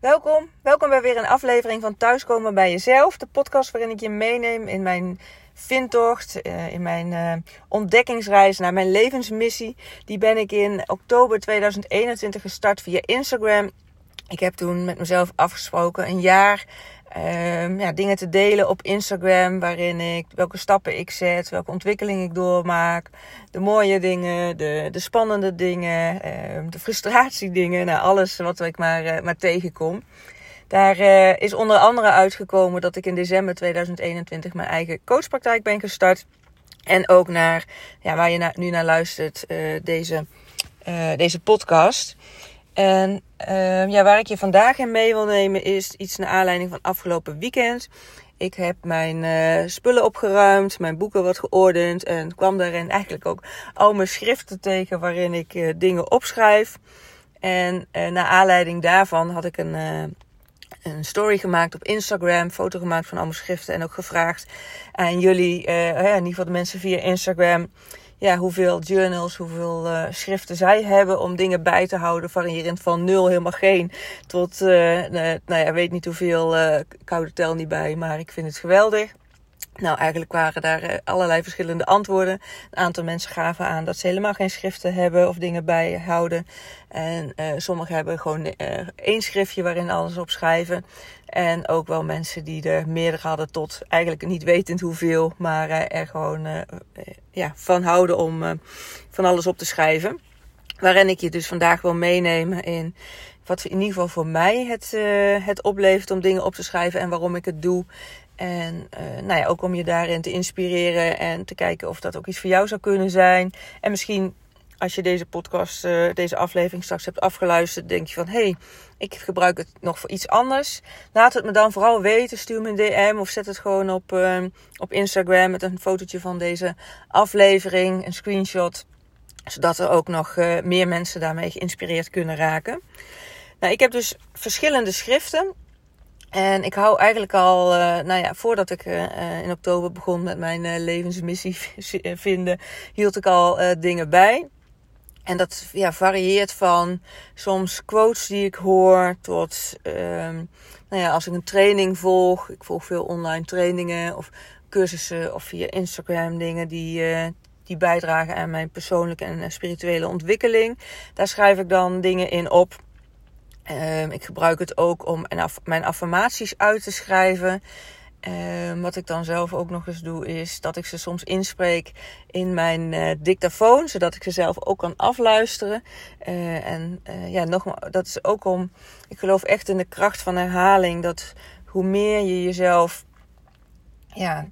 Welkom, welkom bij weer een aflevering van Thuiskomen bij Jezelf. De podcast waarin ik je meeneem in mijn vindtocht, uh, in mijn uh, ontdekkingsreis naar mijn levensmissie. Die ben ik in oktober 2021 gestart via Instagram. Ik heb toen met mezelf afgesproken een jaar um, ja, dingen te delen op Instagram. Waarin ik welke stappen ik zet, welke ontwikkeling ik doormaak. De mooie dingen, de, de spannende dingen, um, de frustratiedingen. Nou, alles wat ik maar, uh, maar tegenkom. Daar uh, is onder andere uitgekomen dat ik in december 2021 mijn eigen coachpraktijk ben gestart. En ook naar, ja, waar je nu naar luistert, uh, deze, deze podcast. En uh, ja, waar ik je vandaag in mee wil nemen is iets naar aanleiding van afgelopen weekend. Ik heb mijn uh, spullen opgeruimd, mijn boeken wat geordend en kwam daarin eigenlijk ook al mijn schriften tegen waarin ik uh, dingen opschrijf. En uh, naar aanleiding daarvan had ik een, een story gemaakt op Instagram, foto gemaakt van al mijn schriften en ook gevraagd aan jullie, in ieder geval de mensen via Instagram ja, hoeveel journals, hoeveel uh, schriften zij hebben om dingen bij te houden. Variërend van nul, helemaal geen, tot, uh, nou ja, weet niet hoeveel, uh, koude tel niet bij, maar ik vind het geweldig. Nou, eigenlijk waren daar allerlei verschillende antwoorden. Een aantal mensen gaven aan dat ze helemaal geen schriften hebben of dingen bijhouden. En uh, sommigen hebben gewoon uh, één schriftje waarin alles op schrijven. En ook wel mensen die er meerdere hadden tot eigenlijk niet wetend hoeveel. Maar er gewoon ja, van houden om van alles op te schrijven. Waarin ik je dus vandaag wil meenemen in wat in ieder geval voor mij het, het oplevert om dingen op te schrijven. En waarom ik het doe. En uh, nou ja, ook om je daarin te inspireren en te kijken of dat ook iets voor jou zou kunnen zijn. En misschien als je deze podcast, uh, deze aflevering straks hebt afgeluisterd, denk je van hé, hey, ik gebruik het nog voor iets anders. Laat het me dan vooral weten. Stuur me een DM of zet het gewoon op, uh, op Instagram met een fotootje van deze aflevering, een screenshot. Zodat er ook nog meer mensen daarmee geïnspireerd kunnen raken. Nou, ik heb dus verschillende schriften. En ik hou eigenlijk al, uh, nou ja, voordat ik uh, in oktober begon met mijn levensmissie vinden, hield ik al dingen bij. En dat ja, varieert van soms quotes die ik hoor tot, um, nou ja, als ik een training volg. Ik volg veel online trainingen of cursussen of via Instagram dingen die, die bijdragen aan mijn persoonlijke en spirituele ontwikkeling. Daar schrijf ik dan dingen in op. Um, ik gebruik het ook om mijn affirmaties uit te schrijven. Um, wat ik dan zelf ook nog eens doe, is dat ik ze soms inspreek in mijn uh, dictafoon, zodat ik ze zelf ook kan afluisteren. Uh, en uh, ja, nogmaals, dat is ook om. Ik geloof echt in de kracht van herhaling. Dat hoe meer je jezelf ja,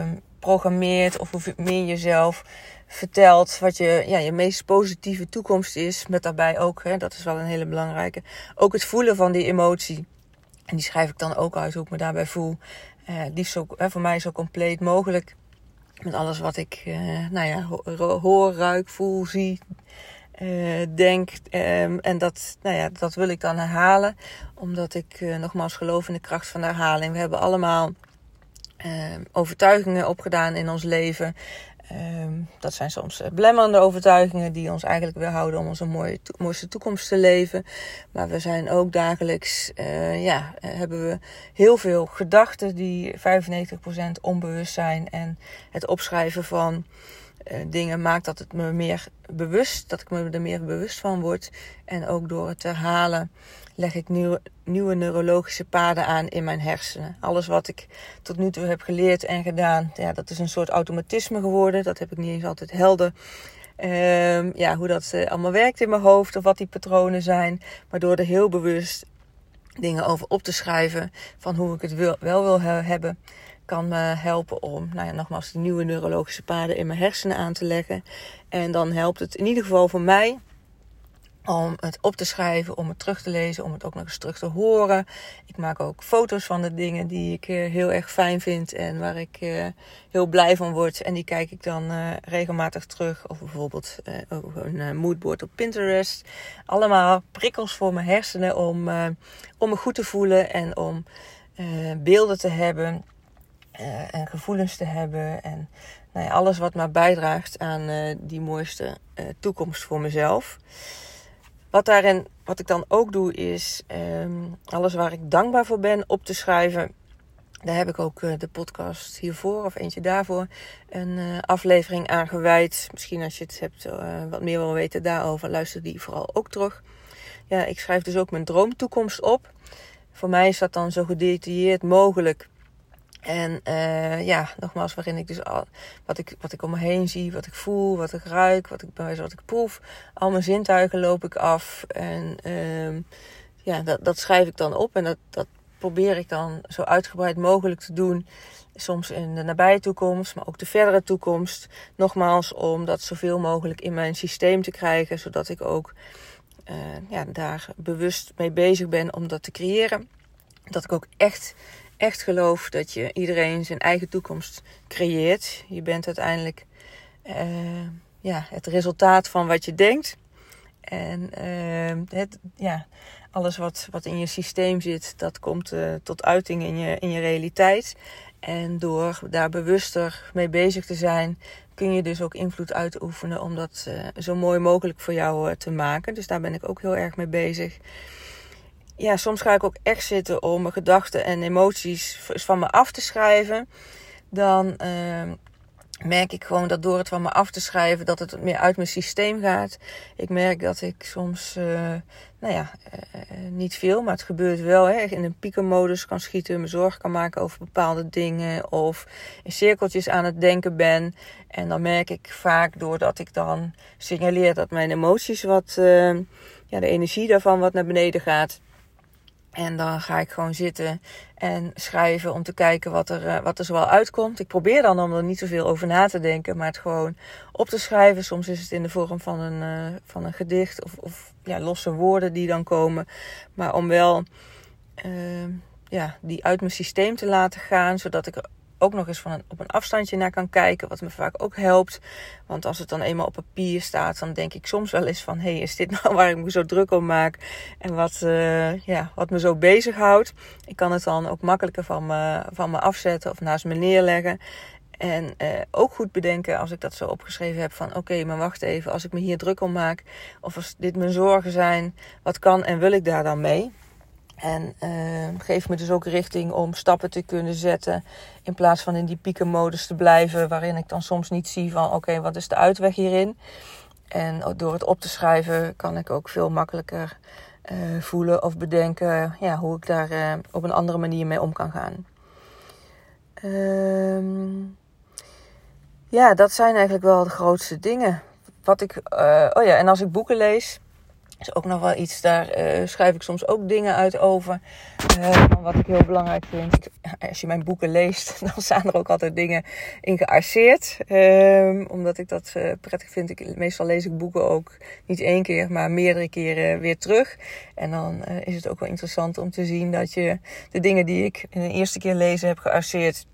um, programmeert, of hoe meer jezelf vertelt wat je, ja, je meest positieve toekomst is. Met daarbij ook, hè, dat is wel een hele belangrijke, ook het voelen van die emotie. En die schrijf ik dan ook uit hoe ik me daarbij voel. Uh, liefst zo, hè, voor mij zo compleet mogelijk. Met alles wat ik uh, nou ja, hoor, ruik, voel, zie, uh, denk. Um, en dat, nou ja, dat wil ik dan herhalen. Omdat ik nogmaals geloof in de kracht van herhaling. We hebben allemaal ehm, overtuigingen opgedaan in ons leven. Um, dat zijn soms eh, belemmerende overtuigingen die ons eigenlijk weerhouden om onze mooie, mooiste toekomst te leven. Maar we zijn ook dagelijks, uh, ja, eh, hebben we heel veel gedachten die 95% onbewust zijn. En het opschrijven van dingen maakt dat het me meer bewust, dat ik me er meer bewust van word. En ook door het herhalen leg ik nieuwe, nieuwe neurologische paden aan in mijn hersenen. Alles wat ik tot nu toe heb geleerd en gedaan, ja, dat is een soort automatisme geworden. Dat heb ik niet eens altijd helder. Um, ja, hoe dat uh, allemaal werkt in mijn hoofd of wat die patronen zijn. Maar door er heel bewust dingen over op te schrijven van hoe ik het wil, wel wil hebben, kan me helpen om, nou ja, nogmaals, de nieuwe neurologische paden in mijn hersenen aan te leggen. En dan helpt het in ieder geval voor mij om het op te schrijven, om het terug te lezen, om het ook nog eens terug te horen. Ik maak ook foto's van de dingen die ik uh, heel erg fijn vind en waar ik uh, heel blij van word. En die kijk ik dan uh, regelmatig terug. Of bijvoorbeeld een moodboard op Pinterest. Allemaal prikkels voor mijn hersenen om, om me goed te voelen en om beelden te hebben en gevoelens te hebben. En nou ja, alles wat maar bijdraagt aan die mooiste toekomst voor mezelf. Wat daarin wat ik dan ook doe is ehm, alles waar ik dankbaar voor ben op te schrijven. Daar heb ik ook uh, de podcast hiervoor of eentje daarvoor een uh, aflevering aan gewijd. Misschien als je het hebt uh, wat meer wil weten daarover, luister die vooral ook terug. Ja, ik schrijf dus ook mijn droomtoekomst op. Voor mij is dat dan zo gedetailleerd mogelijk. En uh, ja, nogmaals, waarin ik dus al wat ik, wat ik om me heen zie, wat ik voel, wat ik ruik, wat ik, ik proef. Al mijn zintuigen loop ik af. En uh, ja, dat, dat schrijf ik dan op. En dat, dat probeer ik dan zo uitgebreid mogelijk te doen. Soms in de nabije toekomst, maar ook de verdere toekomst. Nogmaals, om dat zoveel mogelijk in mijn systeem te krijgen, zodat ik ook uh, ja, daar bewust mee bezig ben om dat te creëren. Dat ik ook echt echt geloof dat je iedereen zijn eigen toekomst creëert. Je bent uiteindelijk uh, ja, het resultaat van wat je denkt. En uh, het, ja, alles wat, wat in je systeem zit, dat komt uh, tot uiting in je, in je realiteit. En door daar bewuster mee bezig te zijn, kun je dus ook invloed uitoefenen om dat zo mooi mogelijk voor jou te maken. Dus daar ben ik ook heel erg mee bezig ja, soms ga ik ook echt zitten om mijn gedachten en emoties van me af te schrijven. Dan uh, merk ik gewoon dat door het van me af te schrijven, dat het meer uit mijn systeem gaat. Ik merk dat ik soms, uh, nou ja, uh, niet veel, maar het gebeurt wel. Hè, in een piekenmodus kan schieten, me zorgen kan maken over bepaalde dingen. Of in cirkeltjes aan het denken ben. En dan merk ik vaak doordat ik dan signaleer dat mijn emoties wat, uh, ja, de energie daarvan wat naar beneden gaat en dan ga ik gewoon zitten en schrijven om te kijken wat er, uh, wat er zoal uitkomt. Ik probeer dan om er niet zoveel over na te denken, maar het gewoon op te schrijven. Soms is het in de vorm van een, uh, van een gedicht of, of ja, losse woorden die dan komen. Maar om wel uh, ja, die uit mijn systeem te laten gaan, zodat ik ook nog eens van op een afstandje naar kan kijken, wat me vaak ook helpt. Want als het dan eenmaal op papier staat, dan denk ik soms wel eens van... hé, hey, is dit nou waar ik me zo druk om maak? En wat, uh, ja, wat me zo bezighoudt. Ik kan het dan ook makkelijker van me, van me afzetten of naast me neerleggen. En uh, ook goed bedenken als ik dat zo opgeschreven heb van oké, maar wacht even, als ik me hier druk om maak of als dit mijn zorgen zijn, wat kan en wil ik daar dan mee? En uh, geeft me dus ook richting om stappen te kunnen zetten. In plaats van in die piekenmodus te blijven. Waarin ik dan soms niet zie van oké, wat is de uitweg hierin. En door het op te schrijven kan ik ook veel makkelijker uh, voelen of bedenken ja, hoe ik daar uh, op een andere manier mee om kan gaan. Um, ja, dat zijn eigenlijk wel de grootste dingen. Wat ik, oh ja, en als ik boeken lees, is ook nog wel iets, daar uh, schrijf ik soms ook dingen uit over. Uh, wat ik heel belangrijk vind. Als je mijn boeken leest, dan staan er ook altijd dingen in gearseerd. Uh, omdat ik dat uh, prettig vind. Meestal lees ik boeken ook niet één keer, maar meerdere keren weer terug. En dan is het ook wel interessant om te zien dat je de dingen die ik in de eerste keer lezen heb gearseerd.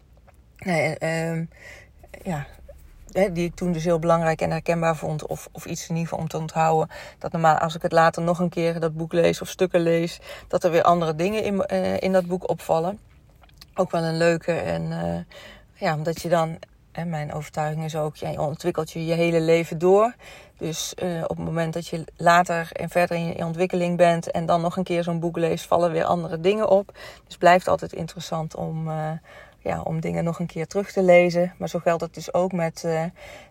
Nou ehm, ja, die ik toen dus heel belangrijk en herkenbaar vond. Of, of iets in ieder geval om te onthouden. Dat normaal als ik het later nog een keer dat boek lees of stukken lees. Dat er weer andere dingen in, uh, in dat boek opvallen. Ook wel een leuke. En uh, ja, omdat je dan. Mijn overtuiging is ook, ja, je ontwikkelt je je hele leven door. Dus uh, op het moment dat je later en verder in je ontwikkeling bent en dan nog een keer zo'n boek leest, vallen weer andere dingen op. Dus blijft altijd interessant om, ja, om dingen nog een keer terug te lezen. Maar zo geldt het dus ook met, uh,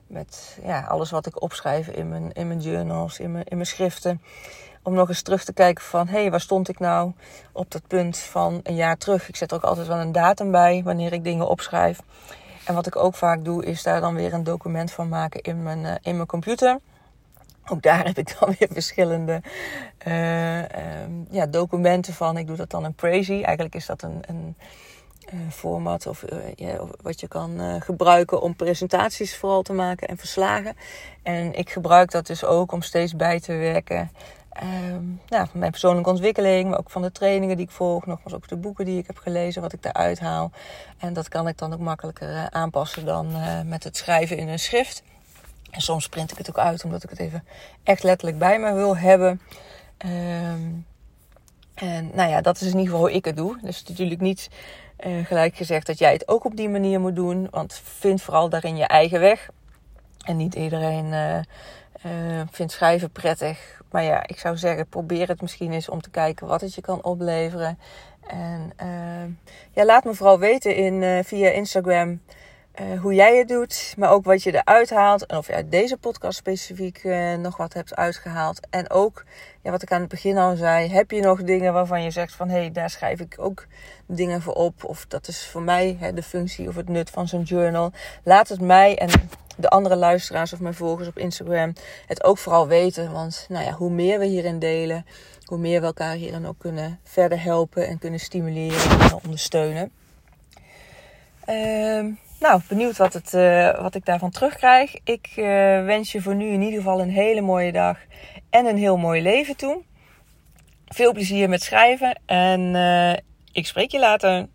met ja, alles wat ik opschrijf in mijn, in mijn journals, in mijn, in mijn schriften. Om nog eens terug te kijken van, hé, hey, waar stond ik nou op dat punt van een jaar terug? Ik zet ook altijd wel een datum bij wanneer ik dingen opschrijf. En wat ik ook vaak doe, is daar dan weer een document van maken in mijn, uh, in mijn computer. Ook daar heb ik dan weer verschillende uh, um, ja, documenten van. Ik doe dat dan in Prezi. Eigenlijk is dat een, een format of, uh, ja, wat je kan uh, gebruiken om presentaties vooral te maken en verslagen. En ik gebruik dat dus ook om steeds bij te werken. Um, nou, van mijn persoonlijke ontwikkeling, maar ook van de trainingen die ik volg. Nogmaals ook de boeken die ik heb gelezen, wat ik daaruit haal. En dat kan ik dan ook makkelijker aanpassen dan met het schrijven in een schrift. En soms print ik het ook uit, omdat ik het even echt letterlijk bij me wil hebben. Um, en nou ja, dat is in ieder geval hoe ik het doe. Dus natuurlijk niet uh, gelijk gezegd dat jij het ook op die manier moet doen. Want vind vooral daarin je eigen weg. En niet iedereen uh, Uh, vind schrijven prettig. Maar ja, ik zou zeggen, probeer het misschien eens om te kijken wat het je kan opleveren. En ja, laat me vooral weten in, via Instagram uh, hoe jij het doet. Maar ook wat je eruit haalt. En of je uit deze podcast specifiek nog wat hebt uitgehaald. En ook, ja, wat ik aan het begin al zei. Heb je nog dingen waarvan je zegt van... Hé, hey, daar schrijf ik ook dingen voor op. Of dat is voor mij hè, de functie of het nut van zo'n journal. Laat het mij en de andere luisteraars of mijn volgers op Instagram het ook vooral weten. Want nou ja, hoe meer we hierin delen, hoe meer we elkaar hierin ook kunnen verder helpen en kunnen stimuleren en ondersteunen. Uh, nou, benieuwd wat, het, uh, wat ik daarvan terugkrijg. Ik uh, wens je voor nu in ieder geval een hele mooie dag en een heel mooi leven toe. Veel plezier met schrijven en uh, ik spreek je later.